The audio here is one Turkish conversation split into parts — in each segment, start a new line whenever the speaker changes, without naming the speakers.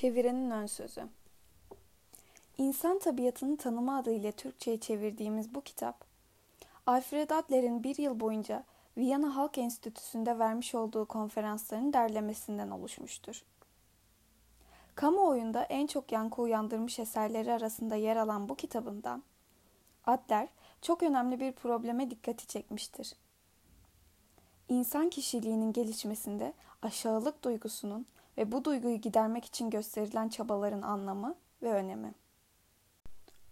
Çevirenin ön sözü. İnsan tabiatını tanıma adıyla Türkçe'ye çevirdiğimiz bu kitap, Alfred Adler'in bir yıl boyunca Viyana Halk Enstitüsü'nde vermiş olduğu konferansların derlemesinden oluşmuştur. Kamuoyunda en çok yankı uyandırmış eserleri arasında yer alan bu kitabından, Adler çok önemli bir probleme dikkati çekmiştir. İnsan kişiliğinin gelişmesinde aşağılık duygusunun ve bu duyguyu gidermek için gösterilen çabaların anlamı ve önemi.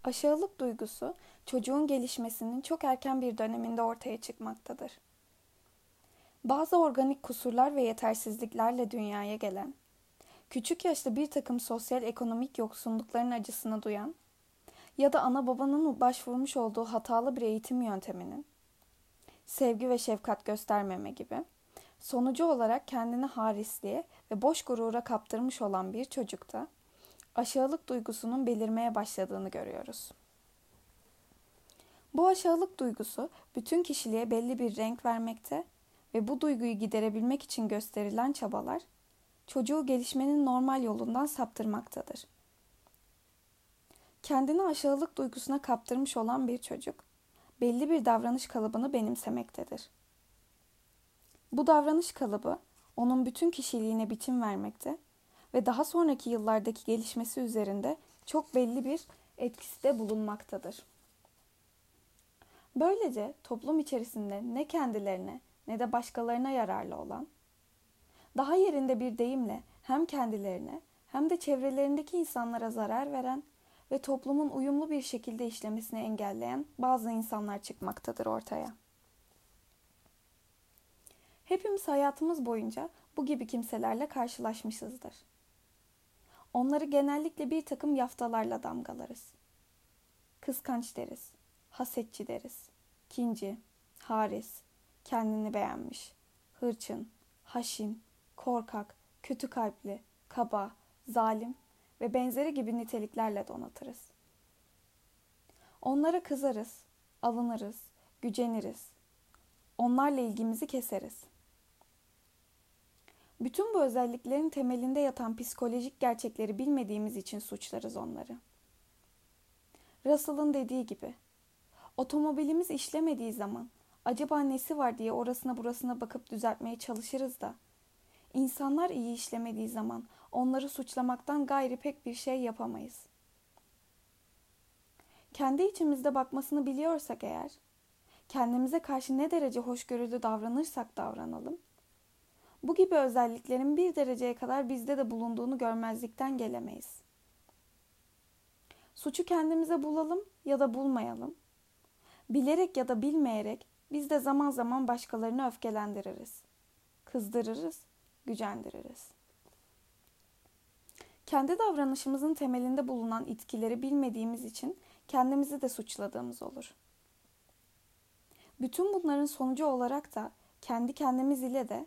Aşağılık duygusu çocuğun gelişmesinin çok erken bir döneminde ortaya çıkmaktadır. Bazı organik kusurlar ve yetersizliklerle dünyaya gelen, küçük yaşta bir takım sosyal ekonomik yoksunlukların acısını duyan ya da ana babanın başvurmuş olduğu hatalı bir eğitim yönteminin, sevgi ve şefkat göstermeme gibi Sonucu olarak kendini harisliğe ve boş gurura kaptırmış olan bir çocukta aşağılık duygusunun belirmeye başladığını görüyoruz. Bu aşağılık duygusu bütün kişiliğe belli bir renk vermekte ve bu duyguyu giderebilmek için gösterilen çabalar çocuğu gelişmenin normal yolundan saptırmaktadır. Kendini aşağılık duygusuna kaptırmış olan bir çocuk belli bir davranış kalıbını benimsemektedir. Bu davranış kalıbı onun bütün kişiliğine biçim vermekte ve daha sonraki yıllardaki gelişmesi üzerinde çok belli bir etkisi de bulunmaktadır. Böylece toplum içerisinde ne kendilerine ne de başkalarına yararlı olan, daha yerinde bir deyimle hem kendilerine hem de çevrelerindeki insanlara zarar veren ve toplumun uyumlu bir şekilde işlemesini engelleyen bazı insanlar çıkmaktadır ortaya. Hepimiz hayatımız boyunca bu gibi kimselerle karşılaşmışızdır. Onları genellikle bir takım yaftalarla damgalarız. Kıskanç deriz, hasetçi deriz, kinci, haris, kendini beğenmiş, hırçın, haşin, korkak, kötü kalpli, kaba, zalim ve benzeri gibi niteliklerle donatırız. Onlara kızarız, alınırız, güceniriz. Onlarla ilgimizi keseriz. Bütün bu özelliklerin temelinde yatan psikolojik gerçekleri bilmediğimiz için suçlarız onları. Russell'ın dediği gibi, otomobilimiz işlemediği zaman acaba nesi var diye orasına burasına bakıp düzeltmeye çalışırız da, insanlar iyi işlemediği zaman onları suçlamaktan gayri pek bir şey yapamayız. Kendi içimizde bakmasını biliyorsak eğer, kendimize karşı ne derece hoşgörülü davranırsak davranalım, bu gibi özelliklerin bir dereceye kadar bizde de bulunduğunu görmezlikten gelemeyiz. Suçu kendimize bulalım ya da bulmayalım. Bilerek ya da bilmeyerek biz de zaman zaman başkalarını öfkelendiririz. Kızdırırız, gücendiririz. Kendi davranışımızın temelinde bulunan itkileri bilmediğimiz için kendimizi de suçladığımız olur. Bütün bunların sonucu olarak da kendi kendimiz ile de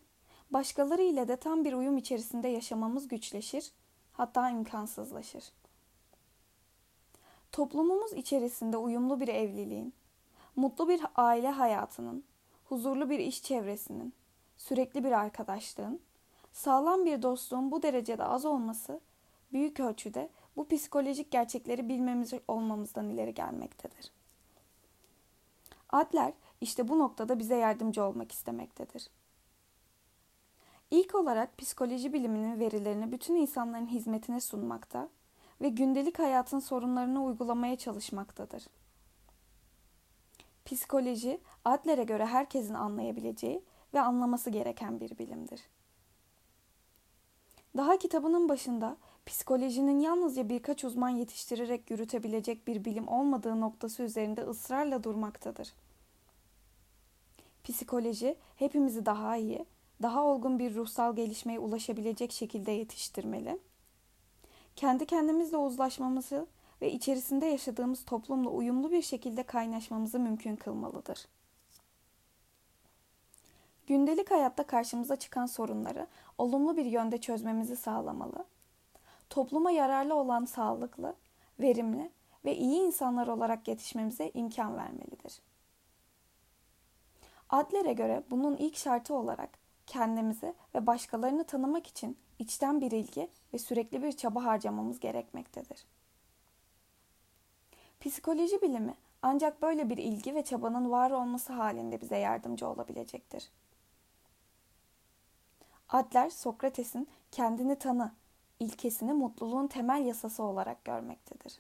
başkaları ile de tam bir uyum içerisinde yaşamamız güçleşir, hatta imkansızlaşır. Toplumumuz içerisinde uyumlu bir evliliğin, mutlu bir aile hayatının, huzurlu bir iş çevresinin, sürekli bir arkadaşlığın, sağlam bir dostluğun bu derecede az olması büyük ölçüde bu psikolojik gerçekleri bilmemiz olmamızdan ileri gelmektedir. Adler işte bu noktada bize yardımcı olmak istemektedir. İlk olarak psikoloji biliminin verilerini bütün insanların hizmetine sunmakta ve gündelik hayatın sorunlarını uygulamaya çalışmaktadır. Psikoloji, Adler'e göre herkesin anlayabileceği ve anlaması gereken bir bilimdir. Daha kitabının başında psikolojinin yalnızca birkaç uzman yetiştirerek yürütebilecek bir bilim olmadığı noktası üzerinde ısrarla durmaktadır. Psikoloji hepimizi daha iyi, daha olgun bir ruhsal gelişmeye ulaşabilecek şekilde yetiştirmeli. Kendi kendimizle uzlaşmamızı ve içerisinde yaşadığımız toplumla uyumlu bir şekilde kaynaşmamızı mümkün kılmalıdır. Gündelik hayatta karşımıza çıkan sorunları olumlu bir yönde çözmemizi sağlamalı. Topluma yararlı olan sağlıklı, verimli ve iyi insanlar olarak yetişmemize imkan vermelidir. Adler'e göre bunun ilk şartı olarak kendimizi ve başkalarını tanımak için içten bir ilgi ve sürekli bir çaba harcamamız gerekmektedir. Psikoloji bilimi ancak böyle bir ilgi ve çabanın var olması halinde bize yardımcı olabilecektir. Adler Sokrates'in kendini tanı ilkesini mutluluğun temel yasası olarak görmektedir.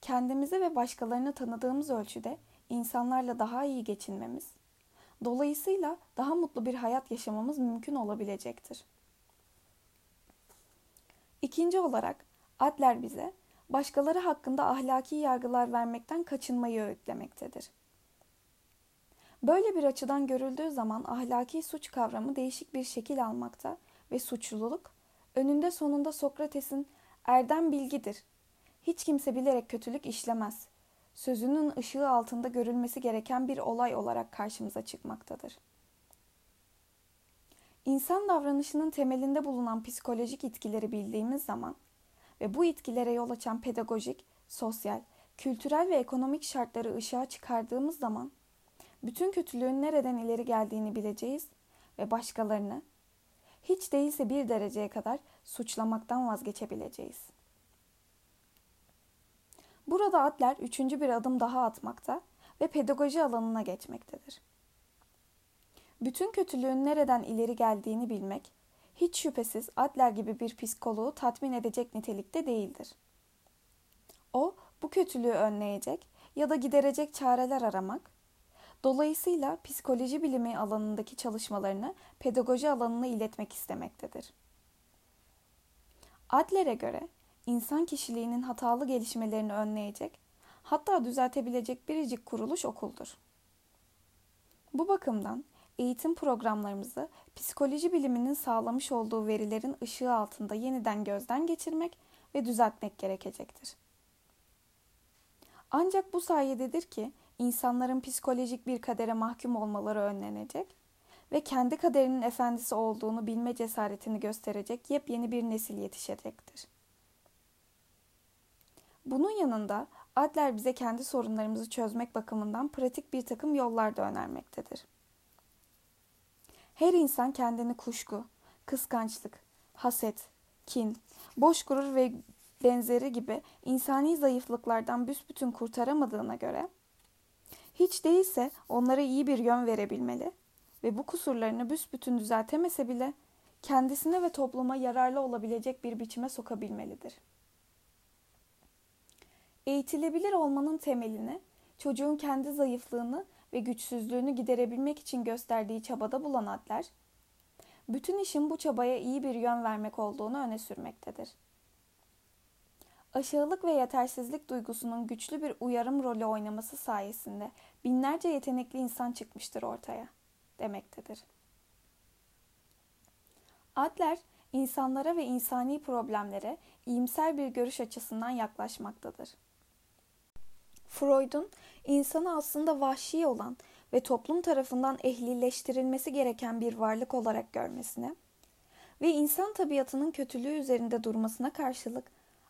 Kendimizi ve başkalarını tanıdığımız ölçüde insanlarla daha iyi geçinmemiz, dolayısıyla daha mutlu bir hayat yaşamamız mümkün olabilecektir. İkinci olarak Adler bize başkaları hakkında ahlaki yargılar vermekten kaçınmayı öğütlemektedir. Böyle bir açıdan görüldüğü zaman ahlaki suç kavramı değişik bir şekil almakta ve suçluluk önünde sonunda Sokrates'in erdem bilgidir. Hiç kimse bilerek kötülük işlemez. Sözünün ışığı altında görülmesi gereken bir olay olarak karşımıza çıkmaktadır. İnsan davranışının temelinde bulunan psikolojik itkileri bildiğimiz zaman ve bu itkilere yol açan pedagojik, sosyal, kültürel ve ekonomik şartları ışığa çıkardığımız zaman bütün kötülüğün nereden ileri geldiğini bileceğiz ve başkalarını hiç değilse bir dereceye kadar suçlamaktan vazgeçebileceğiz. Burada Adler üçüncü bir adım daha atmakta ve pedagoji alanına geçmektedir. Bütün kötülüğün nereden ileri geldiğini bilmek, hiç şüphesiz Adler gibi bir psikoloğu tatmin edecek nitelikte değildir. O, bu kötülüğü önleyecek ya da giderecek çareler aramak, dolayısıyla psikoloji bilimi alanındaki çalışmalarını pedagoji alanına iletmek istemektedir. Adler'e göre insan kişiliğinin hatalı gelişmelerini önleyecek, hatta düzeltebilecek biricik kuruluş okuldur. Bu bakımdan eğitim programlarımızı psikoloji biliminin sağlamış olduğu verilerin ışığı altında yeniden gözden geçirmek ve düzeltmek gerekecektir. Ancak bu sayededir ki insanların psikolojik bir kadere mahkum olmaları önlenecek ve kendi kaderinin efendisi olduğunu bilme cesaretini gösterecek yepyeni bir nesil yetişecektir. Bunun yanında Adler bize kendi sorunlarımızı çözmek bakımından pratik bir takım yollar da önermektedir. Her insan kendini kuşku, kıskançlık, haset, kin, boş gurur ve benzeri gibi insani zayıflıklardan büsbütün kurtaramadığına göre hiç değilse onlara iyi bir yön verebilmeli ve bu kusurlarını büsbütün düzeltemese bile kendisine ve topluma yararlı olabilecek bir biçime sokabilmelidir. Eğitilebilir olmanın temelini çocuğun kendi zayıflığını ve güçsüzlüğünü giderebilmek için gösterdiği çabada bulan Adler, bütün işin bu çabaya iyi bir yön vermek olduğunu öne sürmektedir. Aşağılık ve yetersizlik duygusunun güçlü bir uyarım rolü oynaması sayesinde binlerce yetenekli insan çıkmıştır ortaya demektedir. Adler, insanlara ve insani problemlere iyimser bir görüş açısından yaklaşmaktadır. Freud'un insanı aslında vahşi olan ve toplum tarafından ehlileştirilmesi gereken bir varlık olarak görmesine ve insan tabiatının kötülüğü üzerinde durmasına karşılık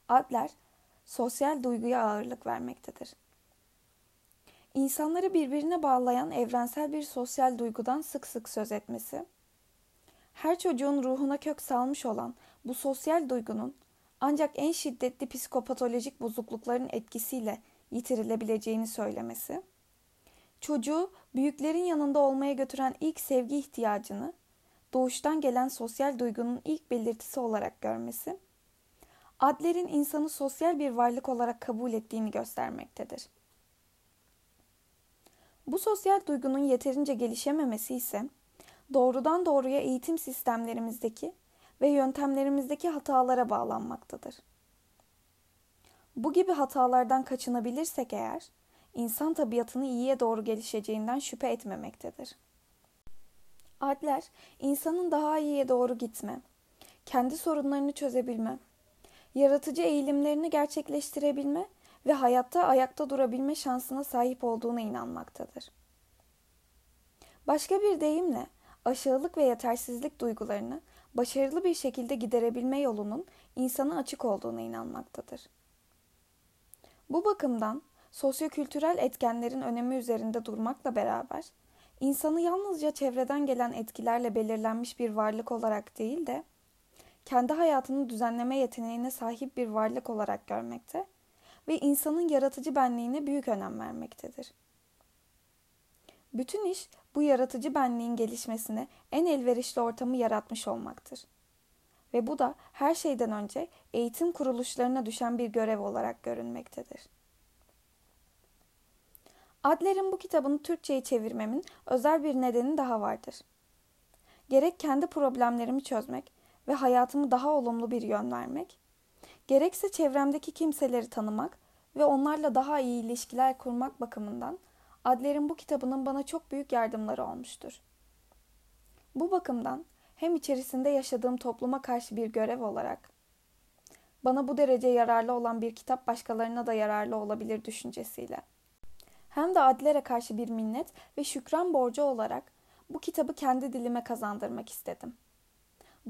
Adler sosyal duyguya ağırlık vermektedir. İnsanları birbirine bağlayan evrensel bir sosyal duygudan sık sık söz etmesi, her çocuğun ruhuna kök salmış olan bu sosyal duygunun ancak en şiddetli psikopatolojik bozuklukların etkisiyle yitirilebileceğini söylemesi, çocuğu büyüklerin yanında olmaya götüren ilk sevgi ihtiyacını doğuştan gelen sosyal duygunun ilk belirtisi olarak görmesi, Adler'in insanı sosyal bir varlık olarak kabul ettiğini göstermektedir. Bu sosyal duygunun yeterince gelişememesi ise doğrudan doğruya eğitim sistemlerimizdeki ve yöntemlerimizdeki hatalara bağlanmaktadır. Bu gibi hatalardan kaçınabilirsek eğer, insan tabiatını iyiye doğru gelişeceğinden şüphe etmemektedir. Adler, insanın daha iyiye doğru gitme, kendi sorunlarını çözebilme, yaratıcı eğilimlerini gerçekleştirebilme ve hayatta ayakta durabilme şansına sahip olduğuna inanmaktadır. Başka bir deyimle aşağılık ve yetersizlik duygularını başarılı bir şekilde giderebilme yolunun insana açık olduğuna inanmaktadır. Bu bakımdan sosyokültürel etkenlerin önemi üzerinde durmakla beraber insanı yalnızca çevreden gelen etkilerle belirlenmiş bir varlık olarak değil de kendi hayatını düzenleme yeteneğine sahip bir varlık olarak görmekte ve insanın yaratıcı benliğine büyük önem vermektedir. Bütün iş bu yaratıcı benliğin gelişmesine en elverişli ortamı yaratmış olmaktır. Ve bu da her şeyden önce eğitim kuruluşlarına düşen bir görev olarak görünmektedir. Adler'in bu kitabını Türkçe'ye çevirmemin özel bir nedeni daha vardır. Gerek kendi problemlerimi çözmek ve hayatımı daha olumlu bir yön vermek, gerekse çevremdeki kimseleri tanımak ve onlarla daha iyi ilişkiler kurmak bakımından Adler'in bu kitabının bana çok büyük yardımları olmuştur. Bu bakımdan hem içerisinde yaşadığım topluma karşı bir görev olarak bana bu derece yararlı olan bir kitap başkalarına da yararlı olabilir düşüncesiyle hem de Adler'e karşı bir minnet ve şükran borcu olarak bu kitabı kendi dilime kazandırmak istedim.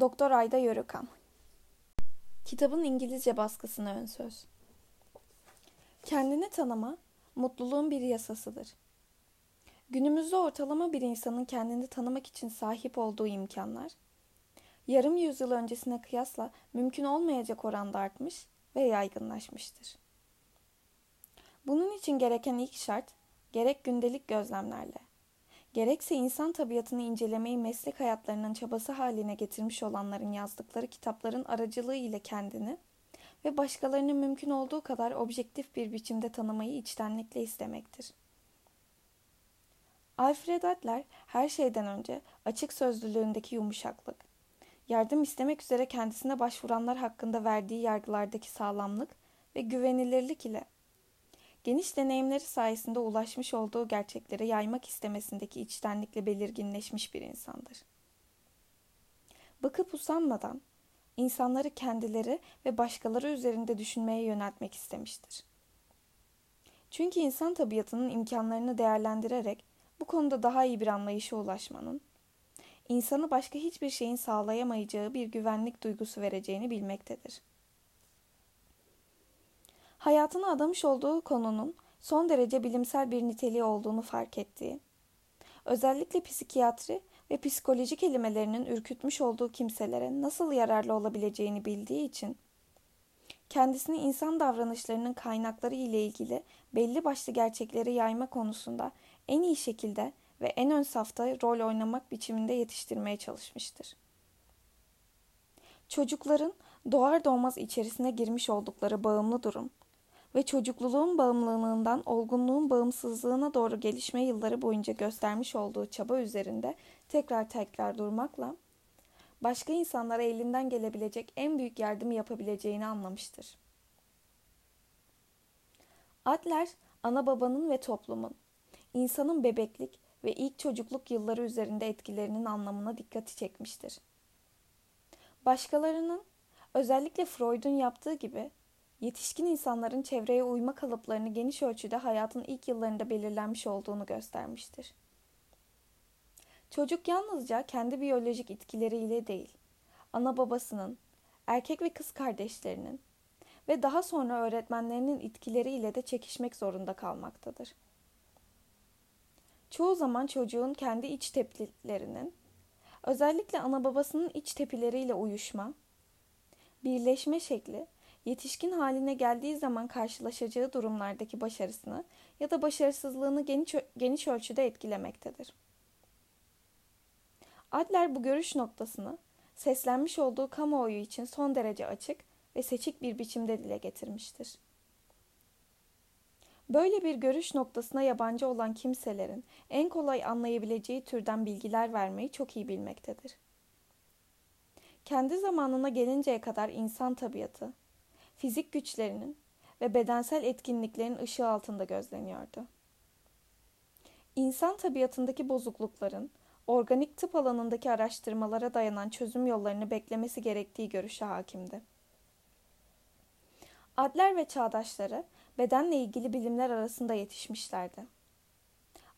Doktor Ayda Yörükan Kitabın İngilizce baskısına ön söz. Kendini tanıma, mutluluğun bir yasasıdır. Günümüzde ortalama bir insanın kendini tanımak için sahip olduğu imkanlar, yarım yüzyıl öncesine kıyasla mümkün olmayacak oranda artmış ve yaygınlaşmıştır. Bunun için gereken ilk şart, gerek gündelik gözlemlerle, gerekse insan tabiatını incelemeyi meslek hayatlarının çabası haline getirmiş olanların yazdıkları kitapların aracılığı ile kendini ve başkalarını mümkün olduğu kadar objektif bir biçimde tanımayı içtenlikle istemektir. Alfred Adler her şeyden önce açık sözlülüğündeki yumuşaklık, yardım istemek üzere kendisine başvuranlar hakkında verdiği yargılardaki sağlamlık ve güvenilirlik ile geniş deneyimleri sayesinde ulaşmış olduğu gerçekleri yaymak istemesindeki içtenlikle belirginleşmiş bir insandır. Bakıp usanmadan insanları kendileri ve başkaları üzerinde düşünmeye yöneltmek istemiştir. Çünkü insan tabiatının imkanlarını değerlendirerek bu konuda daha iyi bir anlayışa ulaşmanın, insanı başka hiçbir şeyin sağlayamayacağı bir güvenlik duygusu vereceğini bilmektedir. Hayatını adamış olduğu konunun son derece bilimsel bir niteliği olduğunu fark ettiği, özellikle psikiyatri ve psikoloji kelimelerinin ürkütmüş olduğu kimselere nasıl yararlı olabileceğini bildiği için kendisini insan davranışlarının kaynakları ile ilgili belli başlı gerçekleri yayma konusunda en iyi şekilde ve en ön safta rol oynamak biçiminde yetiştirmeye çalışmıştır. Çocukların doğar doğmaz içerisine girmiş oldukları bağımlı durum ve çocukluluğun bağımlılığından olgunluğun bağımsızlığına doğru gelişme yılları boyunca göstermiş olduğu çaba üzerinde tekrar tekrar durmakla başka insanlara elinden gelebilecek en büyük yardımı yapabileceğini anlamıştır. Adler, ana babanın ve toplumun, insanın bebeklik ve ilk çocukluk yılları üzerinde etkilerinin anlamına dikkati çekmiştir. Başkalarının, özellikle Freud'un yaptığı gibi yetişkin insanların çevreye uyma kalıplarını geniş ölçüde hayatın ilk yıllarında belirlenmiş olduğunu göstermiştir. Çocuk yalnızca kendi biyolojik itkileriyle değil, ana babasının, erkek ve kız kardeşlerinin ve daha sonra öğretmenlerinin itkileriyle de çekişmek zorunda kalmaktadır. Çoğu zaman çocuğun kendi iç tepkilerinin, özellikle ana babasının iç tepileriyle uyuşma, birleşme şekli yetişkin haline geldiği zaman karşılaşacağı durumlardaki başarısını ya da başarısızlığını geniş, geniş ölçüde etkilemektedir. Adler bu görüş noktasını seslenmiş olduğu kamuoyu için son derece açık ve seçik bir biçimde dile getirmiştir. Böyle bir görüş noktasına yabancı olan kimselerin en kolay anlayabileceği türden bilgiler vermeyi çok iyi bilmektedir. Kendi zamanına gelinceye kadar insan tabiatı, fizik güçlerinin ve bedensel etkinliklerin ışığı altında gözleniyordu. İnsan tabiatındaki bozuklukların organik tıp alanındaki araştırmalara dayanan çözüm yollarını beklemesi gerektiği görüşe hakimdi. Adler ve çağdaşları bedenle ilgili bilimler arasında yetişmişlerdi.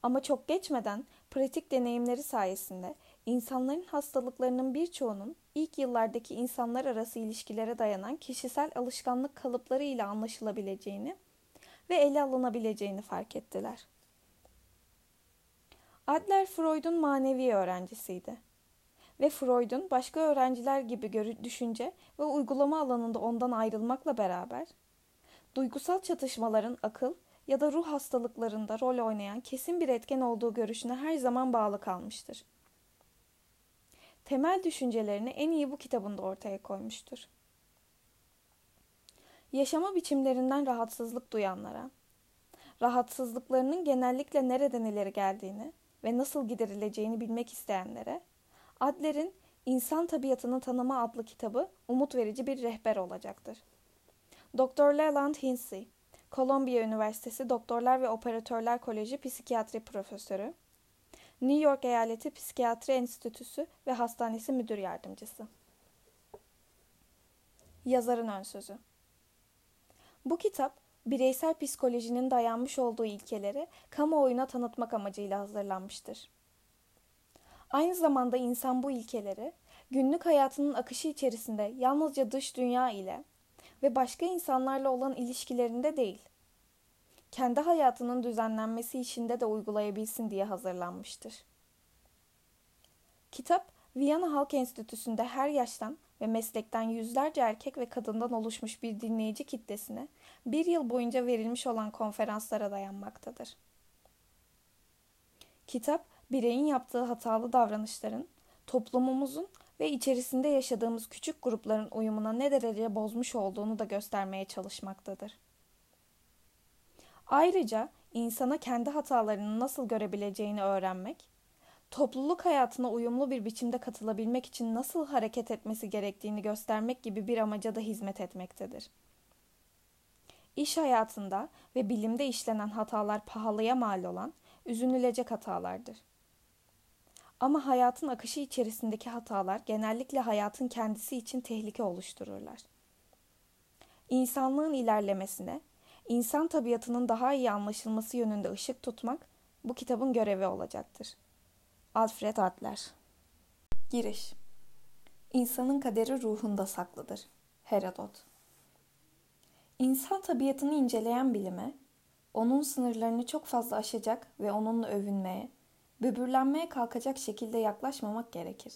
Ama çok geçmeden pratik deneyimleri sayesinde insanların hastalıklarının birçoğunun ilk yıllardaki insanlar arası ilişkilere dayanan kişisel alışkanlık kalıpları ile anlaşılabileceğini ve ele alınabileceğini fark ettiler. Adler Freud'un manevi öğrencisiydi ve Freud'un başka öğrenciler gibi düşünce ve uygulama alanında ondan ayrılmakla beraber duygusal çatışmaların akıl ya da ruh hastalıklarında rol oynayan kesin bir etken olduğu görüşüne her zaman bağlı kalmıştır. Temel düşüncelerini en iyi bu kitabında ortaya koymuştur. Yaşama biçimlerinden rahatsızlık duyanlara, rahatsızlıklarının genellikle nereden ileri geldiğini ve nasıl giderileceğini bilmek isteyenlere Adler'in İnsan Tabiatını Tanıma adlı kitabı umut verici bir rehber olacaktır. Dr. Leland Hinsey, Columbia Üniversitesi Doktorlar ve Operatörler Koleji Psikiyatri Profesörü, New York Eyaleti Psikiyatri Enstitüsü ve Hastanesi Müdür Yardımcısı. Yazarın ön sözü. Bu kitap bireysel psikolojinin dayanmış olduğu ilkeleri kamuoyuna tanıtmak amacıyla hazırlanmıştır. Aynı zamanda insan bu ilkeleri günlük hayatının akışı içerisinde yalnızca dış dünya ile ve başka insanlarla olan ilişkilerinde değil, kendi hayatının düzenlenmesi içinde de uygulayabilsin diye hazırlanmıştır. Kitap, Viyana Halk Enstitüsü'nde her yaştan ve meslekten yüzlerce erkek ve kadından oluşmuş bir dinleyici kitlesine bir yıl boyunca verilmiş olan konferanslara dayanmaktadır. Kitap, bireyin yaptığı hatalı davranışların, toplumumuzun ve içerisinde yaşadığımız küçük grupların uyumuna ne derece bozmuş olduğunu da göstermeye çalışmaktadır. Ayrıca insana kendi hatalarını nasıl görebileceğini öğrenmek, topluluk hayatına uyumlu bir biçimde katılabilmek için nasıl hareket etmesi gerektiğini göstermek gibi bir amaca da hizmet etmektedir. İş hayatında ve bilimde işlenen hatalar pahalıya mal olan, üzünülecek hatalardır. Ama hayatın akışı içerisindeki hatalar genellikle hayatın kendisi için tehlike oluştururlar. İnsanlığın ilerlemesine, insan tabiatının daha iyi anlaşılması yönünde ışık tutmak bu kitabın görevi olacaktır. Alfred Adler Giriş İnsanın kaderi ruhunda saklıdır. Herodot İnsan tabiatını inceleyen bilime, onun sınırlarını çok fazla aşacak ve onunla övünmeye, böbürlenmeye kalkacak şekilde yaklaşmamak gerekir.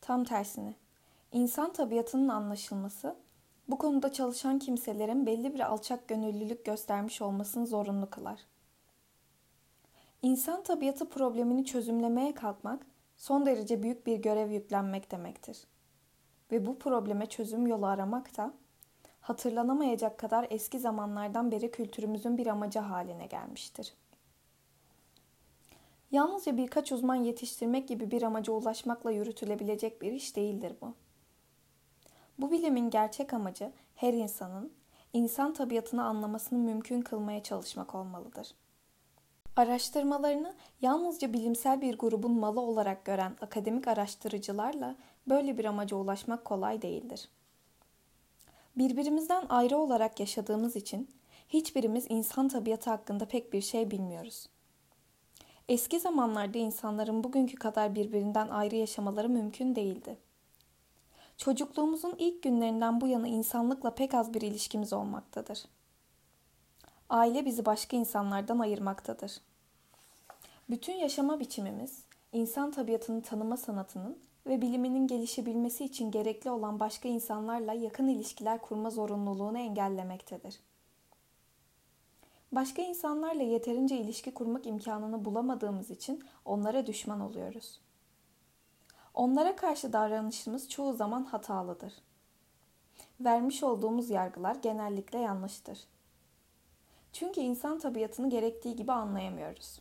Tam tersine, insan tabiatının anlaşılması, bu konuda çalışan kimselerin belli bir alçak gönüllülük göstermiş olmasını zorunlu kılar. İnsan tabiatı problemini çözümlemeye kalkmak, son derece büyük bir görev yüklenmek demektir. Ve bu probleme çözüm yolu aramak da, hatırlanamayacak kadar eski zamanlardan beri kültürümüzün bir amacı haline gelmiştir.'' Yalnızca birkaç uzman yetiştirmek gibi bir amaca ulaşmakla yürütülebilecek bir iş değildir bu. Bu bilimin gerçek amacı her insanın insan tabiatını anlamasını mümkün kılmaya çalışmak olmalıdır. Araştırmalarını yalnızca bilimsel bir grubun malı olarak gören akademik araştırıcılarla böyle bir amaca ulaşmak kolay değildir. Birbirimizden ayrı olarak yaşadığımız için hiçbirimiz insan tabiatı hakkında pek bir şey bilmiyoruz. Eski zamanlarda insanların bugünkü kadar birbirinden ayrı yaşamaları mümkün değildi. Çocukluğumuzun ilk günlerinden bu yana insanlıkla pek az bir ilişkimiz olmaktadır. Aile bizi başka insanlardan ayırmaktadır. Bütün yaşama biçimimiz, insan tabiatını tanıma sanatının ve biliminin gelişebilmesi için gerekli olan başka insanlarla yakın ilişkiler kurma zorunluluğunu engellemektedir. Başka insanlarla yeterince ilişki kurmak imkanını bulamadığımız için onlara düşman oluyoruz. Onlara karşı davranışımız çoğu zaman hatalıdır. Vermiş olduğumuz yargılar genellikle yanlıştır. Çünkü insan tabiatını gerektiği gibi anlayamıyoruz.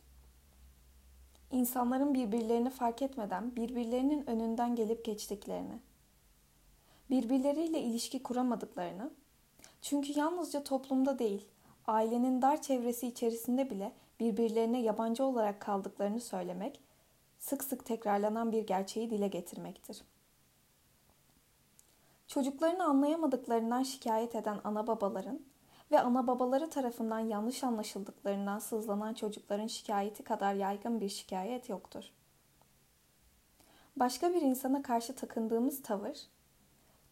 İnsanların birbirlerini fark etmeden birbirlerinin önünden gelip geçtiklerini, birbirleriyle ilişki kuramadıklarını, çünkü yalnızca toplumda değil, ailenin dar çevresi içerisinde bile birbirlerine yabancı olarak kaldıklarını söylemek, sık sık tekrarlanan bir gerçeği dile getirmektir. Çocuklarını anlayamadıklarından şikayet eden ana babaların ve ana babaları tarafından yanlış anlaşıldıklarından sızlanan çocukların şikayeti kadar yaygın bir şikayet yoktur. Başka bir insana karşı takındığımız tavır,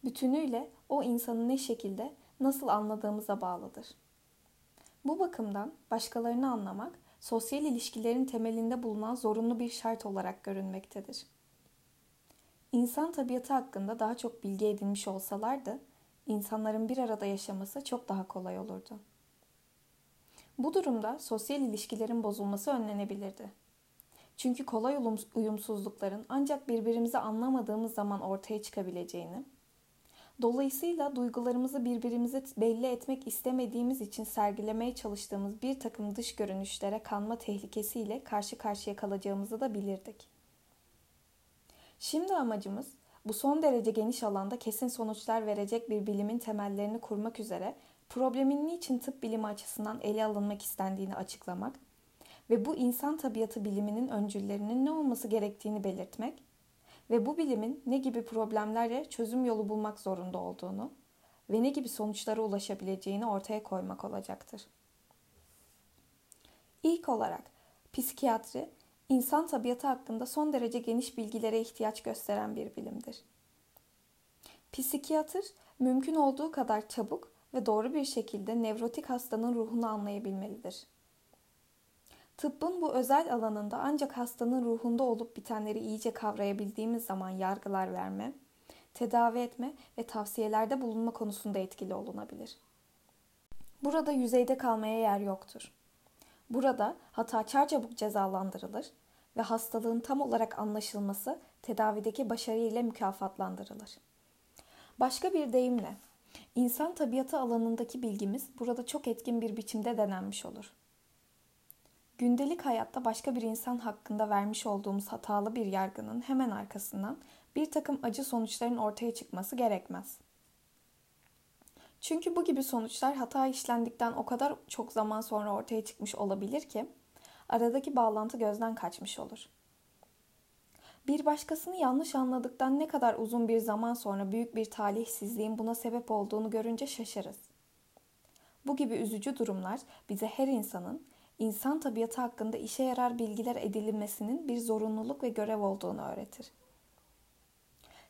bütünüyle o insanı ne şekilde, nasıl anladığımıza bağlıdır. Bu bakımdan başkalarını anlamak, sosyal ilişkilerin temelinde bulunan zorunlu bir şart olarak görünmektedir. İnsan tabiatı hakkında daha çok bilgi edinmiş olsalardı, insanların bir arada yaşaması çok daha kolay olurdu. Bu durumda sosyal ilişkilerin bozulması önlenebilirdi. Çünkü kolay uyumsuzlukların ancak birbirimizi anlamadığımız zaman ortaya çıkabileceğini, dolayısıyla duygularımızı birbirimize belli etmek istemediğimiz için sergilemeye çalıştığımız bir takım dış görünüşlere kanma tehlikesiyle karşı karşıya kalacağımızı da bilirdik. Şimdi amacımız bu son derece geniş alanda kesin sonuçlar verecek bir bilimin temellerini kurmak üzere problemin niçin tıp bilimi açısından ele alınmak istendiğini açıklamak ve bu insan tabiatı biliminin öncüllerinin ne olması gerektiğini belirtmek ve bu bilimin ne gibi problemlerle çözüm yolu bulmak zorunda olduğunu ve ne gibi sonuçlara ulaşabileceğini ortaya koymak olacaktır. İlk olarak psikiyatri insan tabiatı hakkında son derece geniş bilgilere ihtiyaç gösteren bir bilimdir. Psikiyatr mümkün olduğu kadar çabuk ve doğru bir şekilde nevrotik hastanın ruhunu anlayabilmelidir. Tıbbın bu özel alanında ancak hastanın ruhunda olup bitenleri iyice kavrayabildiğimiz zaman yargılar verme, tedavi etme ve tavsiyelerde bulunma konusunda etkili olunabilir. Burada yüzeyde kalmaya yer yoktur. Burada hata çarçabuk cezalandırılır ve hastalığın tam olarak anlaşılması tedavideki başarı ile mükafatlandırılır. Başka bir deyimle, insan tabiatı alanındaki bilgimiz burada çok etkin bir biçimde denenmiş olur. Gündelik hayatta başka bir insan hakkında vermiş olduğumuz hatalı bir yargının hemen arkasından bir takım acı sonuçların ortaya çıkması gerekmez. Çünkü bu gibi sonuçlar hata işlendikten o kadar çok zaman sonra ortaya çıkmış olabilir ki aradaki bağlantı gözden kaçmış olur. Bir başkasını yanlış anladıktan ne kadar uzun bir zaman sonra büyük bir talihsizliğin buna sebep olduğunu görünce şaşarız. Bu gibi üzücü durumlar bize her insanın insan tabiatı hakkında işe yarar bilgiler edinilmesinin bir zorunluluk ve görev olduğunu öğretir.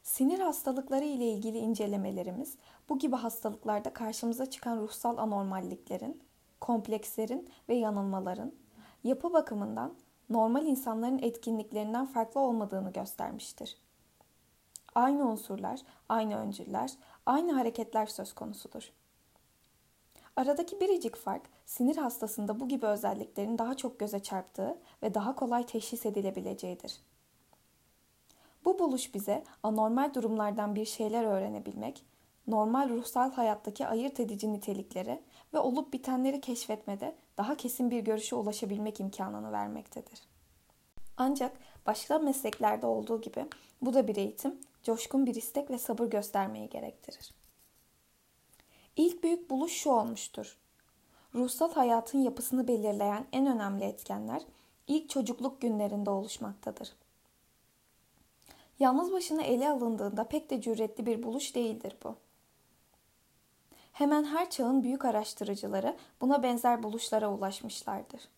Sinir hastalıkları ile ilgili incelemelerimiz bu gibi hastalıklarda karşımıza çıkan ruhsal anormalliklerin, komplekslerin ve yanılmaların yapı bakımından normal insanların etkinliklerinden farklı olmadığını göstermiştir. Aynı unsurlar, aynı öncüller, aynı hareketler söz konusudur. Aradaki biricik fark sinir hastasında bu gibi özelliklerin daha çok göze çarptığı ve daha kolay teşhis edilebileceğidir. Bu buluş bize anormal durumlardan bir şeyler öğrenebilmek, normal ruhsal hayattaki ayırt edici nitelikleri ve olup bitenleri keşfetmede daha kesin bir görüşe ulaşabilmek imkanını vermektedir. Ancak başka mesleklerde olduğu gibi bu da bir eğitim, coşkun bir istek ve sabır göstermeyi gerektirir. İlk büyük buluş şu olmuştur. Ruhsal hayatın yapısını belirleyen en önemli etkenler ilk çocukluk günlerinde oluşmaktadır. Yalnız başına ele alındığında pek de cüretli bir buluş değildir bu. Hemen her çağın büyük araştırıcıları buna benzer buluşlara ulaşmışlardır.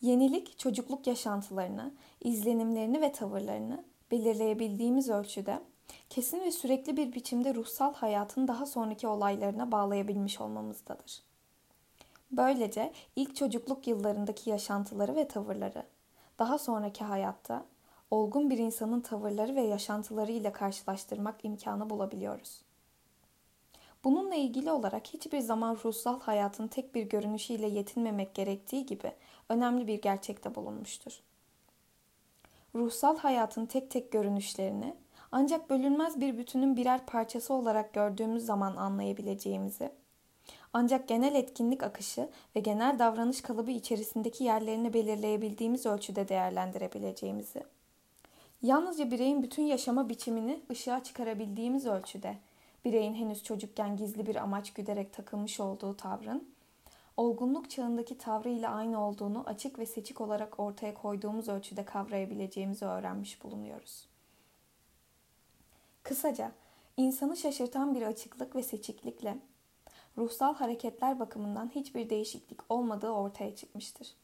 Yenilik çocukluk yaşantılarını, izlenimlerini ve tavırlarını belirleyebildiğimiz ölçüde kesin ve sürekli bir biçimde ruhsal hayatın daha sonraki olaylarına bağlayabilmiş olmamızdadır. Böylece ilk çocukluk yıllarındaki yaşantıları ve tavırları daha sonraki hayatta olgun bir insanın tavırları ve yaşantıları ile karşılaştırmak imkanı bulabiliyoruz. Bununla ilgili olarak hiçbir zaman ruhsal hayatın tek bir görünüşüyle yetinmemek gerektiği gibi önemli bir gerçekte bulunmuştur. Ruhsal hayatın tek tek görünüşlerini ancak bölünmez bir bütünün birer parçası olarak gördüğümüz zaman anlayabileceğimizi, ancak genel etkinlik akışı ve genel davranış kalıbı içerisindeki yerlerini belirleyebildiğimiz ölçüde değerlendirebileceğimizi, yalnızca bireyin bütün yaşama biçimini ışığa çıkarabildiğimiz ölçüde, bireyin henüz çocukken gizli bir amaç güderek takılmış olduğu tavrın, olgunluk çağındaki tavrı ile aynı olduğunu açık ve seçik olarak ortaya koyduğumuz ölçüde kavrayabileceğimizi öğrenmiş bulunuyoruz. Kısaca, insanı şaşırtan bir açıklık ve seçiklikle ruhsal hareketler bakımından hiçbir değişiklik olmadığı ortaya çıkmıştır.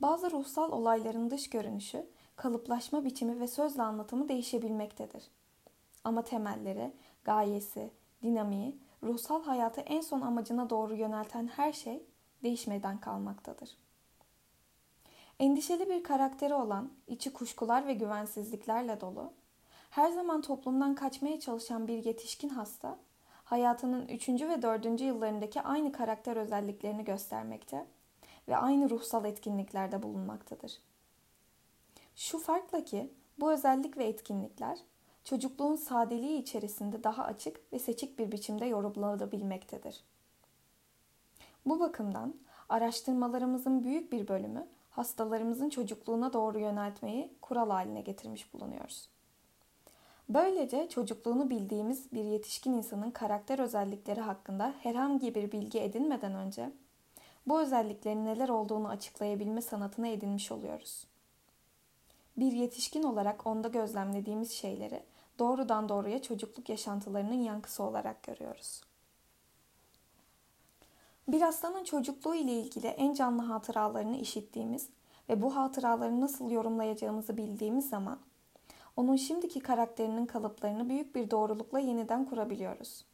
Bazı ruhsal olayların dış görünüşü, kalıplaşma biçimi ve sözle anlatımı değişebilmektedir. Ama temelleri, gayesi, dinamiği, ruhsal hayatı en son amacına doğru yönelten her şey değişmeden kalmaktadır. Endişeli bir karakteri olan, içi kuşkular ve güvensizliklerle dolu, her zaman toplumdan kaçmaya çalışan bir yetişkin hasta, hayatının 3. ve 4. yıllarındaki aynı karakter özelliklerini göstermekte ve aynı ruhsal etkinliklerde bulunmaktadır. Şu farkla ki bu özellik ve etkinlikler çocukluğun sadeliği içerisinde daha açık ve seçik bir biçimde yorumlanabilmektedir. Bu bakımdan araştırmalarımızın büyük bir bölümü hastalarımızın çocukluğuna doğru yöneltmeyi kural haline getirmiş bulunuyoruz. Böylece çocukluğunu bildiğimiz bir yetişkin insanın karakter özellikleri hakkında herhangi bir bilgi edinmeden önce bu özelliklerin neler olduğunu açıklayabilme sanatını edinmiş oluyoruz. Bir yetişkin olarak onda gözlemlediğimiz şeyleri doğrudan doğruya çocukluk yaşantılarının yankısı olarak görüyoruz. Bir hastanın çocukluğu ile ilgili en canlı hatıralarını işittiğimiz ve bu hatıraları nasıl yorumlayacağımızı bildiğimiz zaman onun şimdiki karakterinin kalıplarını büyük bir doğrulukla yeniden kurabiliyoruz.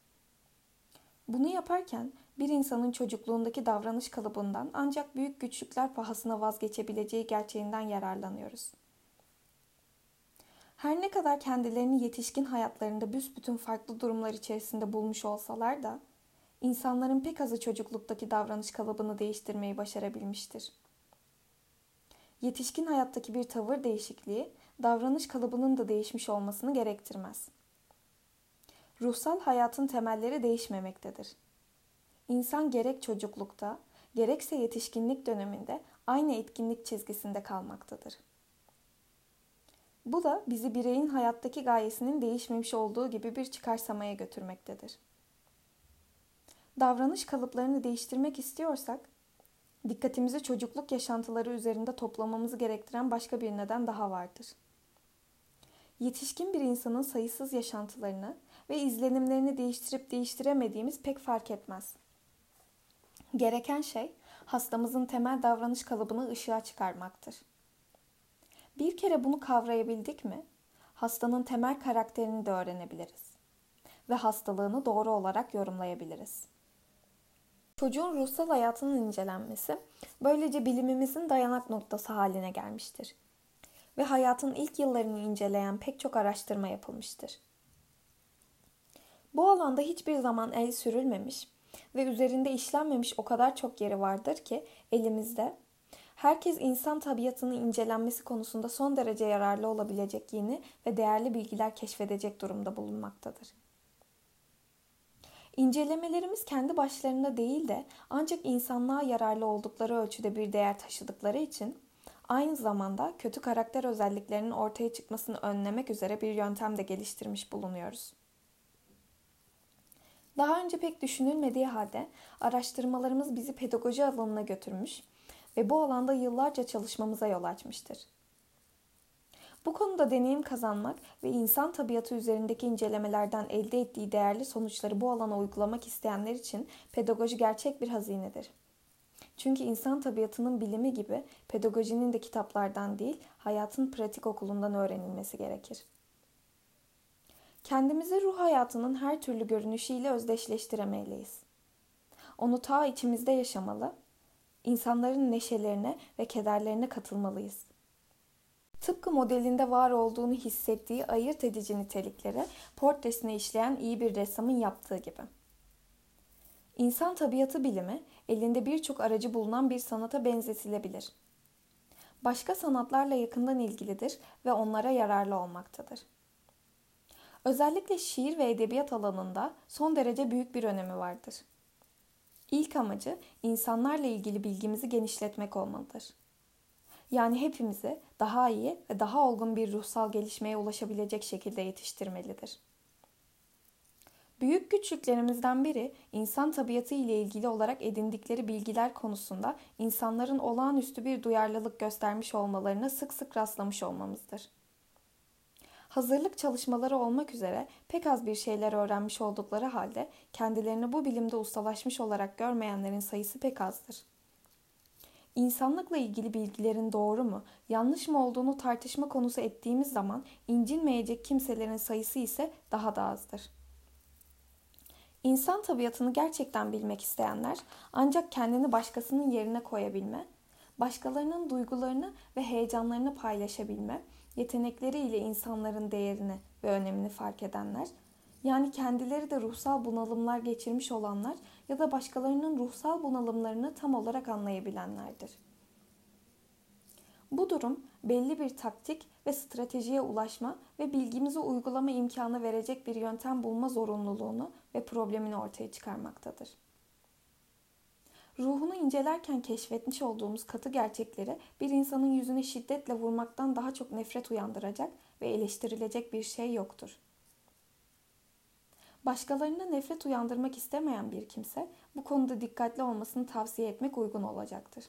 Bunu yaparken bir insanın çocukluğundaki davranış kalıbından ancak büyük güçlükler pahasına vazgeçebileceği gerçeğinden yararlanıyoruz. Her ne kadar kendilerini yetişkin hayatlarında büsbütün farklı durumlar içerisinde bulmuş olsalar da insanların pek azı çocukluktaki davranış kalıbını değiştirmeyi başarabilmiştir. Yetişkin hayattaki bir tavır değişikliği davranış kalıbının da değişmiş olmasını gerektirmez. Ruhsal hayatın temelleri değişmemektedir. İnsan gerek çocuklukta, gerekse yetişkinlik döneminde aynı etkinlik çizgisinde kalmaktadır. Bu da bizi bireyin hayattaki gayesinin değişmemiş olduğu gibi bir çıkarsamaya götürmektedir. Davranış kalıplarını değiştirmek istiyorsak, dikkatimizi çocukluk yaşantıları üzerinde toplamamızı gerektiren başka bir neden daha vardır. Yetişkin bir insanın sayısız yaşantılarını ve izlenimlerini değiştirip değiştiremediğimiz pek fark etmez. Gereken şey hastamızın temel davranış kalıbını ışığa çıkarmaktır. Bir kere bunu kavrayabildik mi, hastanın temel karakterini de öğrenebiliriz ve hastalığını doğru olarak yorumlayabiliriz. Çocuğun ruhsal hayatının incelenmesi böylece bilimimizin dayanak noktası haline gelmiştir ve hayatın ilk yıllarını inceleyen pek çok araştırma yapılmıştır. Bu alanda hiçbir zaman el sürülmemiş ve üzerinde işlenmemiş o kadar çok yeri vardır ki elimizde herkes insan tabiatının incelenmesi konusunda son derece yararlı olabilecek yeni ve değerli bilgiler keşfedecek durumda bulunmaktadır. İncelemelerimiz kendi başlarında değil de ancak insanlığa yararlı oldukları ölçüde bir değer taşıdıkları için aynı zamanda kötü karakter özelliklerinin ortaya çıkmasını önlemek üzere bir yöntem de geliştirmiş bulunuyoruz. Daha önce pek düşünülmediği halde araştırmalarımız bizi pedagoji alanına götürmüş ve bu alanda yıllarca çalışmamıza yol açmıştır. Bu konuda deneyim kazanmak ve insan tabiatı üzerindeki incelemelerden elde ettiği değerli sonuçları bu alana uygulamak isteyenler için pedagoji gerçek bir hazinedir. Çünkü insan tabiatının bilimi gibi pedagojinin de kitaplardan değil, hayatın pratik okulundan öğrenilmesi gerekir. Kendimizi ruh hayatının her türlü görünüşüyle özdeşleştiremeliyiz. Onu ta içimizde yaşamalı, insanların neşelerine ve kederlerine katılmalıyız. Tıpkı modelinde var olduğunu hissettiği ayırt edici niteliklere portresine işleyen iyi bir ressamın yaptığı gibi. İnsan tabiatı bilimi elinde birçok aracı bulunan bir sanata benzetilebilir. Başka sanatlarla yakından ilgilidir ve onlara yararlı olmaktadır. Özellikle şiir ve edebiyat alanında son derece büyük bir önemi vardır. İlk amacı insanlarla ilgili bilgimizi genişletmek olmalıdır. Yani hepimizi daha iyi ve daha olgun bir ruhsal gelişmeye ulaşabilecek şekilde yetiştirmelidir. Büyük güçlüklerimizden biri insan tabiatı ile ilgili olarak edindikleri bilgiler konusunda insanların olağanüstü bir duyarlılık göstermiş olmalarına sık sık rastlamış olmamızdır. Hazırlık çalışmaları olmak üzere pek az bir şeyler öğrenmiş oldukları halde kendilerini bu bilimde ustalaşmış olarak görmeyenlerin sayısı pek azdır. İnsanlıkla ilgili bilgilerin doğru mu, yanlış mı olduğunu tartışma konusu ettiğimiz zaman incinmeyecek kimselerin sayısı ise daha da azdır. İnsan tabiatını gerçekten bilmek isteyenler ancak kendini başkasının yerine koyabilme, başkalarının duygularını ve heyecanlarını paylaşabilme, yetenekleriyle insanların değerini ve önemini fark edenler, yani kendileri de ruhsal bunalımlar geçirmiş olanlar ya da başkalarının ruhsal bunalımlarını tam olarak anlayabilenlerdir. Bu durum belli bir taktik ve stratejiye ulaşma ve bilgimizi uygulama imkanı verecek bir yöntem bulma zorunluluğunu ve problemini ortaya çıkarmaktadır. Ruhunu incelerken keşfetmiş olduğumuz katı gerçekleri bir insanın yüzüne şiddetle vurmaktan daha çok nefret uyandıracak ve eleştirilecek bir şey yoktur. Başkalarına nefret uyandırmak istemeyen bir kimse bu konuda dikkatli olmasını tavsiye etmek uygun olacaktır.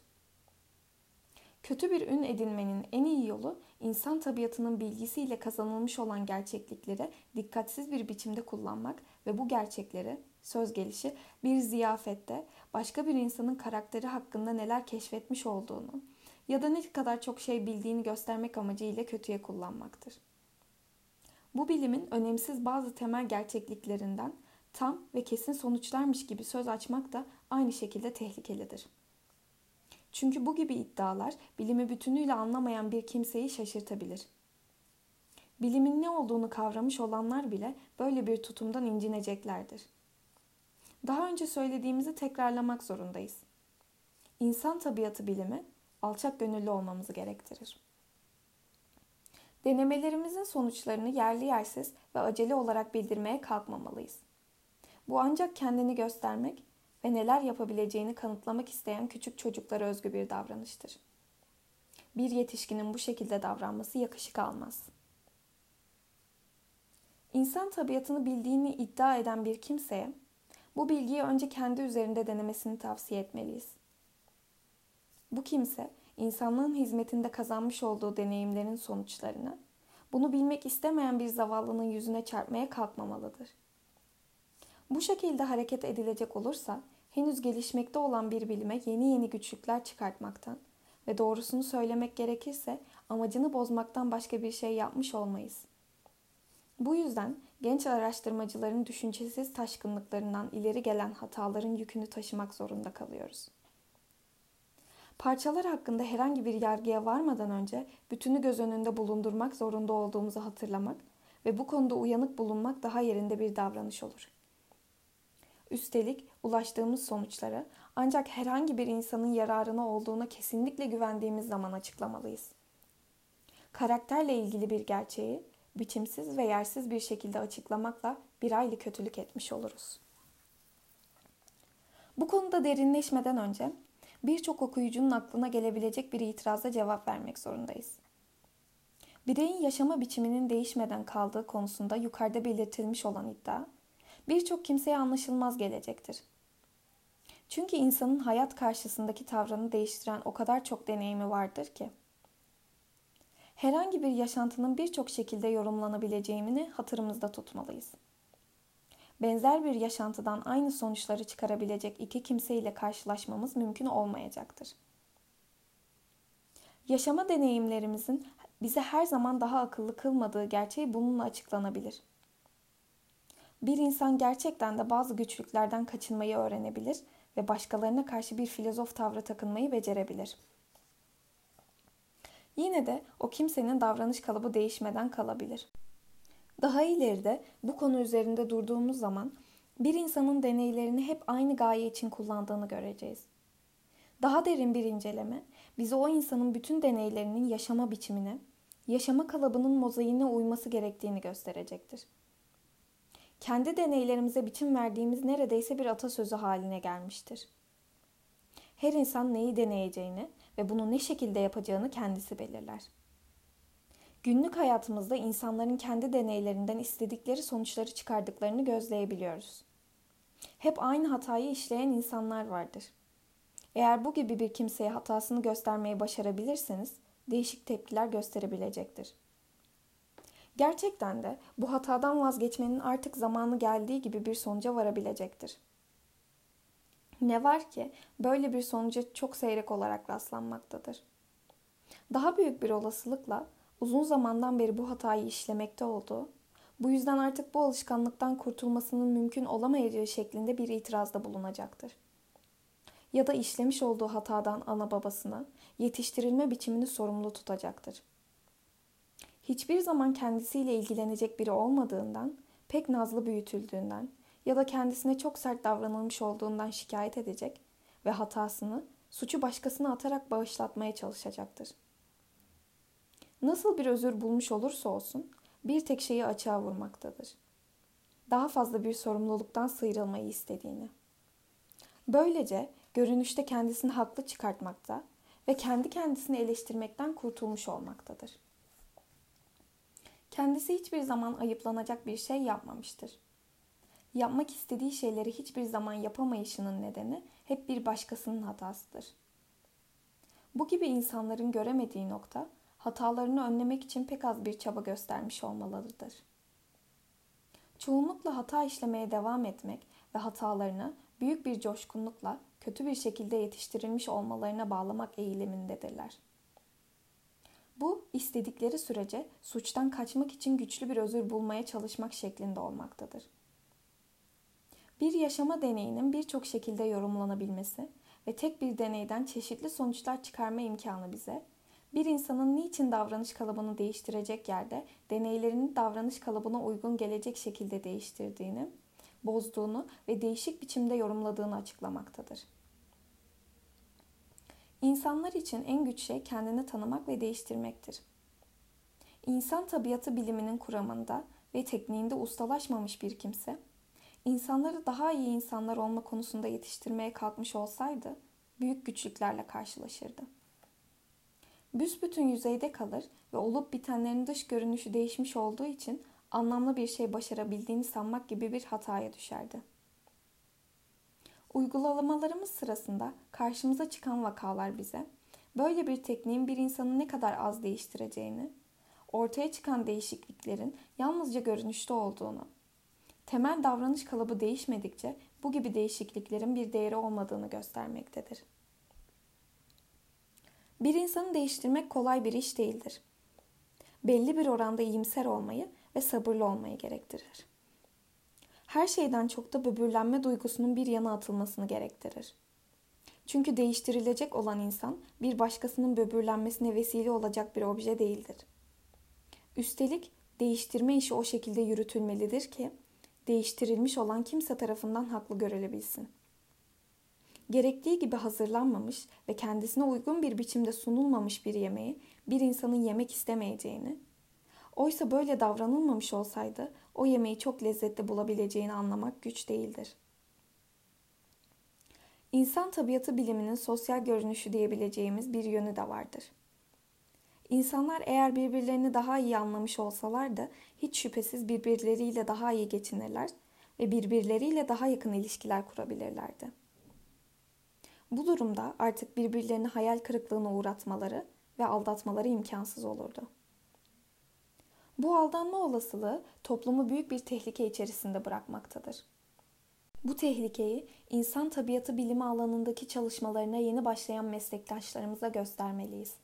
Kötü bir ün edinmenin en iyi yolu insan tabiatının bilgisiyle kazanılmış olan gerçeklikleri dikkatsiz bir biçimde kullanmak ve bu gerçekleri söz gelişi bir ziyafette başka bir insanın karakteri hakkında neler keşfetmiş olduğunu ya da ne kadar çok şey bildiğini göstermek amacıyla kötüye kullanmaktır. Bu bilimin önemsiz bazı temel gerçekliklerinden tam ve kesin sonuçlarmış gibi söz açmak da aynı şekilde tehlikelidir. Çünkü bu gibi iddialar bilimi bütünüyle anlamayan bir kimseyi şaşırtabilir. Bilimin ne olduğunu kavramış olanlar bile böyle bir tutumdan incineceklerdir. Daha önce söylediğimizi tekrarlamak zorundayız. İnsan tabiatı bilimi alçak gönüllü olmamızı gerektirir. Denemelerimizin sonuçlarını yerli yersiz ve acele olarak bildirmeye kalkmamalıyız. Bu ancak kendini göstermek ve neler yapabileceğini kanıtlamak isteyen küçük çocuklara özgü bir davranıştır. Bir yetişkinin bu şekilde davranması yakışık almaz. İnsan tabiatını bildiğini iddia eden bir kimseye bu bilgiyi önce kendi üzerinde denemesini tavsiye etmeliyiz. Bu kimse insanlığın hizmetinde kazanmış olduğu deneyimlerin sonuçlarını bunu bilmek istemeyen bir zavallının yüzüne çarpmaya kalkmamalıdır. Bu şekilde hareket edilecek olursa henüz gelişmekte olan bir bilime yeni yeni güçlükler çıkartmaktan ve doğrusunu söylemek gerekirse amacını bozmaktan başka bir şey yapmış olmayız. Bu yüzden genç araştırmacıların düşüncesiz taşkınlıklarından ileri gelen hataların yükünü taşımak zorunda kalıyoruz. Parçalar hakkında herhangi bir yargıya varmadan önce bütünü göz önünde bulundurmak zorunda olduğumuzu hatırlamak ve bu konuda uyanık bulunmak daha yerinde bir davranış olur. Üstelik ulaştığımız sonuçları ancak herhangi bir insanın yararına olduğuna kesinlikle güvendiğimiz zaman açıklamalıyız. Karakterle ilgili bir gerçeği biçimsiz ve yersiz bir şekilde açıklamakla bir aylı kötülük etmiş oluruz. Bu konuda derinleşmeden önce birçok okuyucunun aklına gelebilecek bir itiraza cevap vermek zorundayız. Bireyin yaşama biçiminin değişmeden kaldığı konusunda yukarıda belirtilmiş olan iddia, birçok kimseye anlaşılmaz gelecektir. Çünkü insanın hayat karşısındaki tavrını değiştiren o kadar çok deneyimi vardır ki. Herhangi bir yaşantının birçok şekilde yorumlanabileceğini hatırımızda tutmalıyız. Benzer bir yaşantıdan aynı sonuçları çıkarabilecek iki kimseyle karşılaşmamız mümkün olmayacaktır. Yaşama deneyimlerimizin bize her zaman daha akıllı kılmadığı gerçeği bununla açıklanabilir. Bir insan gerçekten de bazı güçlüklerden kaçınmayı öğrenebilir ve başkalarına karşı bir filozof tavrı takınmayı becerebilir. Yine de o kimsenin davranış kalıbı değişmeden kalabilir. Daha ileride bu konu üzerinde durduğumuz zaman bir insanın deneylerini hep aynı gaye için kullandığını göreceğiz. Daha derin bir inceleme bize o insanın bütün deneylerinin yaşama biçimine, yaşama kalıbının mozaiğine uyması gerektiğini gösterecektir. Kendi deneylerimize biçim verdiğimiz neredeyse bir atasözü haline gelmiştir. Her insan neyi deneyeceğini ve bunu ne şekilde yapacağını kendisi belirler. Günlük hayatımızda insanların kendi deneylerinden istedikleri sonuçları çıkardıklarını gözleyebiliyoruz. Hep aynı hatayı işleyen insanlar vardır. Eğer bu gibi bir kimseye hatasını göstermeyi başarabilirseniz değişik tepkiler gösterebilecektir. Gerçekten de bu hatadan vazgeçmenin artık zamanı geldiği gibi bir sonuca varabilecektir. Ne var ki böyle bir sonuca çok seyrek olarak rastlanmaktadır. Daha büyük bir olasılıkla uzun zamandan beri bu hatayı işlemekte olduğu, bu yüzden artık bu alışkanlıktan kurtulmasının mümkün olamayacağı şeklinde bir itirazda bulunacaktır. ya da işlemiş olduğu hatadan ana babasını, yetiştirilme biçimini sorumlu tutacaktır. Hiçbir zaman kendisiyle ilgilenecek biri olmadığından, pek nazlı büyütüldüğünden ya da kendisine çok sert davranılmış olduğundan şikayet edecek ve hatasını, suçu başkasına atarak bağışlatmaya çalışacaktır. Nasıl bir özür bulmuş olursa olsun bir tek şeyi açığa vurmaktadır. Daha fazla bir sorumluluktan sıyrılmayı istediğini. Böylece görünüşte kendisini haklı çıkartmakta ve kendi kendisini eleştirmekten kurtulmuş olmaktadır. Kendisi hiçbir zaman ayıplanacak bir şey yapmamıştır. Yapmak istediği şeyleri hiçbir zaman yapamayışının nedeni hep bir başkasının hatasıdır. Bu gibi insanların göremediği nokta hatalarını önlemek için pek az bir çaba göstermiş olmalıdır. Çoğunlukla hata işlemeye devam etmek ve hatalarını büyük bir coşkunlukla kötü bir şekilde yetiştirilmiş olmalarına bağlamak eğilimindedirler. Bu istedikleri sürece suçtan kaçmak için güçlü bir özür bulmaya çalışmak şeklinde olmaktadır. Bir yaşama deneyinin birçok şekilde yorumlanabilmesi ve tek bir deneyden çeşitli sonuçlar çıkarma imkanı bize, bir insanın niçin davranış kalıbını değiştirecek yerde deneylerini davranış kalıbına uygun gelecek şekilde değiştirdiğini, bozduğunu ve değişik biçimde yorumladığını açıklamaktadır. İnsanlar için en güç şey kendini tanımak ve değiştirmektir. İnsan tabiatı biliminin kuramında ve tekniğinde ustalaşmamış bir kimse, insanları daha iyi insanlar olma konusunda yetiştirmeye kalkmış olsaydı büyük güçlüklerle karşılaşırdı. Büsbütün yüzeyde kalır ve olup bitenlerin dış görünüşü değişmiş olduğu için anlamlı bir şey başarabildiğini sanmak gibi bir hataya düşerdi. Uygulamalarımız sırasında karşımıza çıkan vakalar bize böyle bir tekniğin bir insanı ne kadar az değiştireceğini, ortaya çıkan değişikliklerin yalnızca görünüşte olduğunu, temel davranış kalıbı değişmedikçe bu gibi değişikliklerin bir değeri olmadığını göstermektedir. Bir insanı değiştirmek kolay bir iş değildir. Belli bir oranda iyimser olmayı ve sabırlı olmayı gerektirir. Her şeyden çok da böbürlenme duygusunun bir yana atılmasını gerektirir. Çünkü değiştirilecek olan insan bir başkasının böbürlenmesine vesile olacak bir obje değildir. Üstelik değiştirme işi o şekilde yürütülmelidir ki değiştirilmiş olan kimse tarafından haklı görülebilsin. Gerektiği gibi hazırlanmamış ve kendisine uygun bir biçimde sunulmamış bir yemeği bir insanın yemek istemeyeceğini, oysa böyle davranılmamış olsaydı o yemeği çok lezzetli bulabileceğini anlamak güç değildir. İnsan tabiatı biliminin sosyal görünüşü diyebileceğimiz bir yönü de vardır. İnsanlar eğer birbirlerini daha iyi anlamış olsalar da hiç şüphesiz birbirleriyle daha iyi geçinirler ve birbirleriyle daha yakın ilişkiler kurabilirlerdi. Bu durumda artık birbirlerini hayal kırıklığına uğratmaları ve aldatmaları imkansız olurdu. Bu aldanma olasılığı toplumu büyük bir tehlike içerisinde bırakmaktadır. Bu tehlikeyi insan tabiatı bilimi alanındaki çalışmalarına yeni başlayan meslektaşlarımıza göstermeliyiz.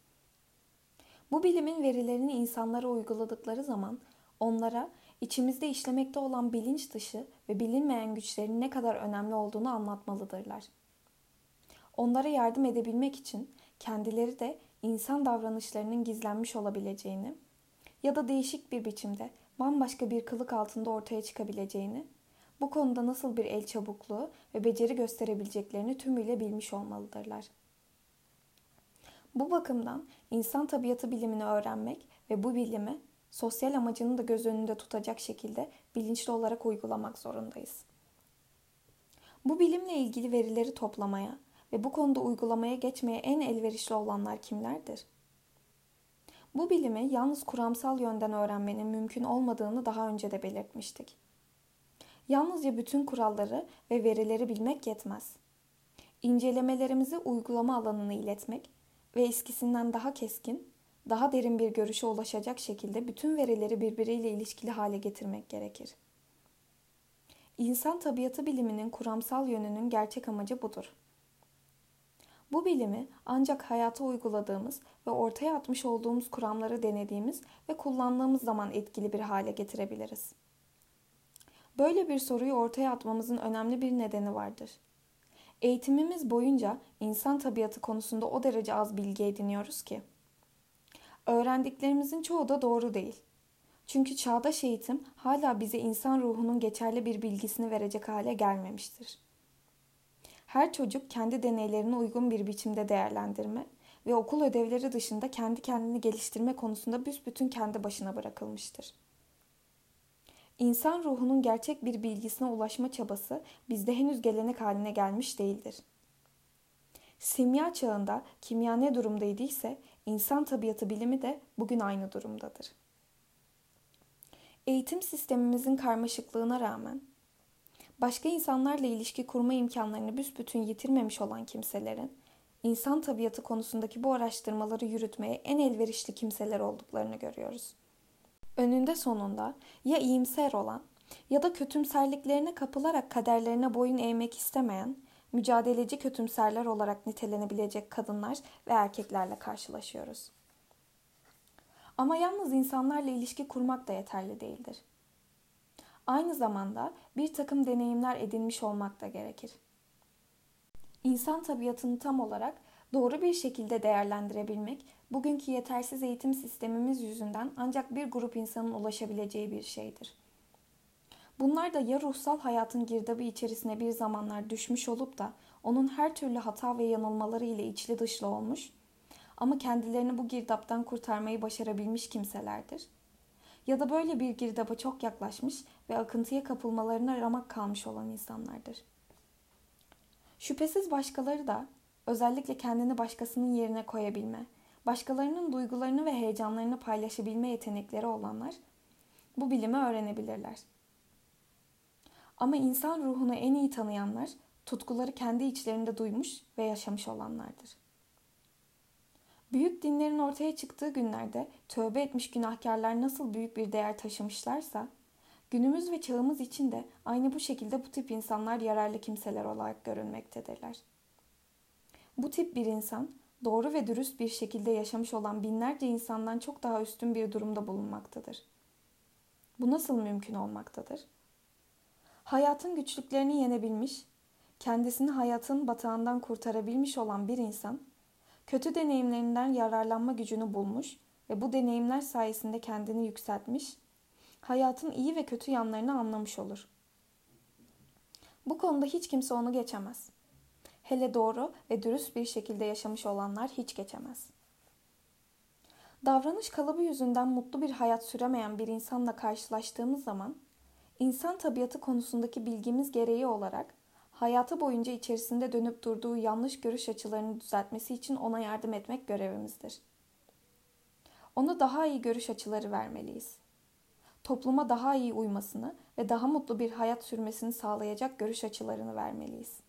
Bu bilimin verilerini insanlara uyguladıkları zaman onlara içimizde işlemekte olan bilinç dışı ve bilinmeyen güçlerin ne kadar önemli olduğunu anlatmalıdırlar. Onlara yardım edebilmek için kendileri de insan davranışlarının gizlenmiş olabileceğini ya da değişik bir biçimde bambaşka bir kılık altında ortaya çıkabileceğini, bu konuda nasıl bir el çabukluğu ve beceri gösterebileceklerini tümüyle bilmiş olmalıdırlar. Bu bakımdan insan tabiatı bilimini öğrenmek ve bu bilimi sosyal amacını da göz önünde tutacak şekilde bilinçli olarak uygulamak zorundayız. Bu bilimle ilgili verileri toplamaya ve bu konuda uygulamaya geçmeye en elverişli olanlar kimlerdir? Bu bilimi yalnız kuramsal yönden öğrenmenin mümkün olmadığını daha önce de belirtmiştik. Yalnızca bütün kuralları ve verileri bilmek yetmez. İncelemelerimizi uygulama alanına iletmek ve eskisinden daha keskin, daha derin bir görüşe ulaşacak şekilde bütün verileri birbiriyle ilişkili hale getirmek gerekir. İnsan tabiatı biliminin kuramsal yönünün gerçek amacı budur. Bu bilimi ancak hayata uyguladığımız ve ortaya atmış olduğumuz kuramları denediğimiz ve kullandığımız zaman etkili bir hale getirebiliriz. Böyle bir soruyu ortaya atmamızın önemli bir nedeni vardır. Eğitimimiz boyunca insan tabiatı konusunda o derece az bilgi ediniyoruz ki. Öğrendiklerimizin çoğu da doğru değil. Çünkü çağdaş eğitim hala bize insan ruhunun geçerli bir bilgisini verecek hale gelmemiştir. Her çocuk kendi deneylerine uygun bir biçimde değerlendirme ve okul ödevleri dışında kendi kendini geliştirme konusunda büsbütün kendi başına bırakılmıştır. İnsan ruhunun gerçek bir bilgisine ulaşma çabası bizde henüz gelenek haline gelmiş değildir. Simya çağında kimya ne durumdaydı ise insan tabiatı bilimi de bugün aynı durumdadır. Eğitim sistemimizin karmaşıklığına rağmen başka insanlarla ilişki kurma imkanlarını büsbütün yitirmemiş olan kimselerin insan tabiatı konusundaki bu araştırmaları yürütmeye en elverişli kimseler olduklarını görüyoruz. Önünde sonunda ya iyimser olan ya da kötümserliklerine kapılarak kaderlerine boyun eğmek istemeyen mücadeleci kötümserler olarak nitelenebilecek kadınlar ve erkeklerle karşılaşıyoruz. Ama yalnız insanlarla ilişki kurmak da yeterli değildir. Aynı zamanda bir takım deneyimler edinmiş olmak da gerekir. İnsan tabiatını tam olarak doğru bir şekilde değerlendirebilmek bugünkü yetersiz eğitim sistemimiz yüzünden ancak bir grup insanın ulaşabileceği bir şeydir. Bunlar da ya ruhsal hayatın girdabı içerisine bir zamanlar düşmüş olup da onun her türlü hata ve yanılmaları ile içli dışlı olmuş ama kendilerini bu girdaptan kurtarmayı başarabilmiş kimselerdir. Ya da böyle bir girdaba çok yaklaşmış ve akıntıya kapılmalarına ramak kalmış olan insanlardır. Şüphesiz başkaları da özellikle kendini başkasının yerine koyabilme, başkalarının duygularını ve heyecanlarını paylaşabilme yetenekleri olanlar bu bilimi öğrenebilirler. Ama insan ruhunu en iyi tanıyanlar tutkuları kendi içlerinde duymuş ve yaşamış olanlardır. Büyük dinlerin ortaya çıktığı günlerde tövbe etmiş günahkarlar nasıl büyük bir değer taşımışlarsa, günümüz ve çağımız için de aynı bu şekilde bu tip insanlar yararlı kimseler olarak görünmektedirler. Bu tip bir insan, doğru ve dürüst bir şekilde yaşamış olan binlerce insandan çok daha üstün bir durumda bulunmaktadır. Bu nasıl mümkün olmaktadır? Hayatın güçlüklerini yenebilmiş, kendisini hayatın batağından kurtarabilmiş olan bir insan, kötü deneyimlerinden yararlanma gücünü bulmuş ve bu deneyimler sayesinde kendini yükseltmiş, hayatın iyi ve kötü yanlarını anlamış olur. Bu konuda hiç kimse onu geçemez. Hele doğru ve dürüst bir şekilde yaşamış olanlar hiç geçemez. Davranış kalıbı yüzünden mutlu bir hayat süremeyen bir insanla karşılaştığımız zaman insan tabiatı konusundaki bilgimiz gereği olarak hayatı boyunca içerisinde dönüp durduğu yanlış görüş açılarını düzeltmesi için ona yardım etmek görevimizdir. Ona daha iyi görüş açıları vermeliyiz. Topluma daha iyi uymasını ve daha mutlu bir hayat sürmesini sağlayacak görüş açılarını vermeliyiz.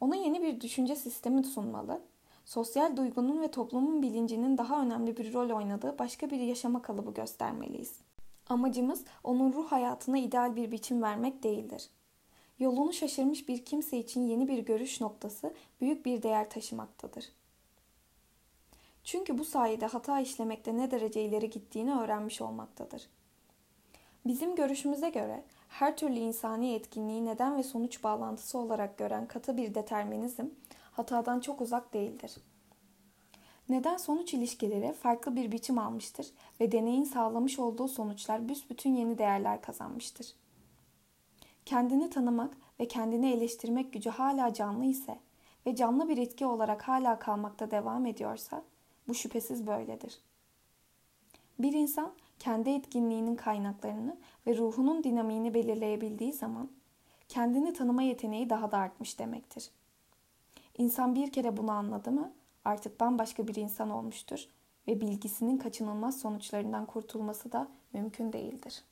Ona yeni bir düşünce sistemi sunmalı, sosyal duygunun ve toplumun bilincinin daha önemli bir rol oynadığı başka bir yaşama kalıbı göstermeliyiz. Amacımız onun ruh hayatına ideal bir biçim vermek değildir. Yolunu şaşırmış bir kimse için yeni bir görüş noktası büyük bir değer taşımaktadır. Çünkü bu sayede hata işlemekte ne derece ileri gittiğini öğrenmiş olmaktadır. Bizim görüşümüze göre her türlü insani etkinliği neden ve sonuç bağlantısı olarak gören katı bir determinizm hatadan çok uzak değildir. Neden sonuç ilişkileri farklı bir biçim almıştır ve deneyin sağlamış olduğu sonuçlar büsbütün yeni değerler kazanmıştır. Kendini tanımak ve kendini eleştirmek gücü hala canlı ise ve canlı bir etki olarak hala kalmakta devam ediyorsa bu şüphesiz böyledir. Bir insan kendi etkinliğinin kaynaklarını ve ruhunun dinamiğini belirleyebildiği zaman kendini tanıma yeteneği daha da artmış demektir. İnsan bir kere bunu anladı mı artık bambaşka bir insan olmuştur ve bilgisinin kaçınılmaz sonuçlarından kurtulması da mümkün değildir.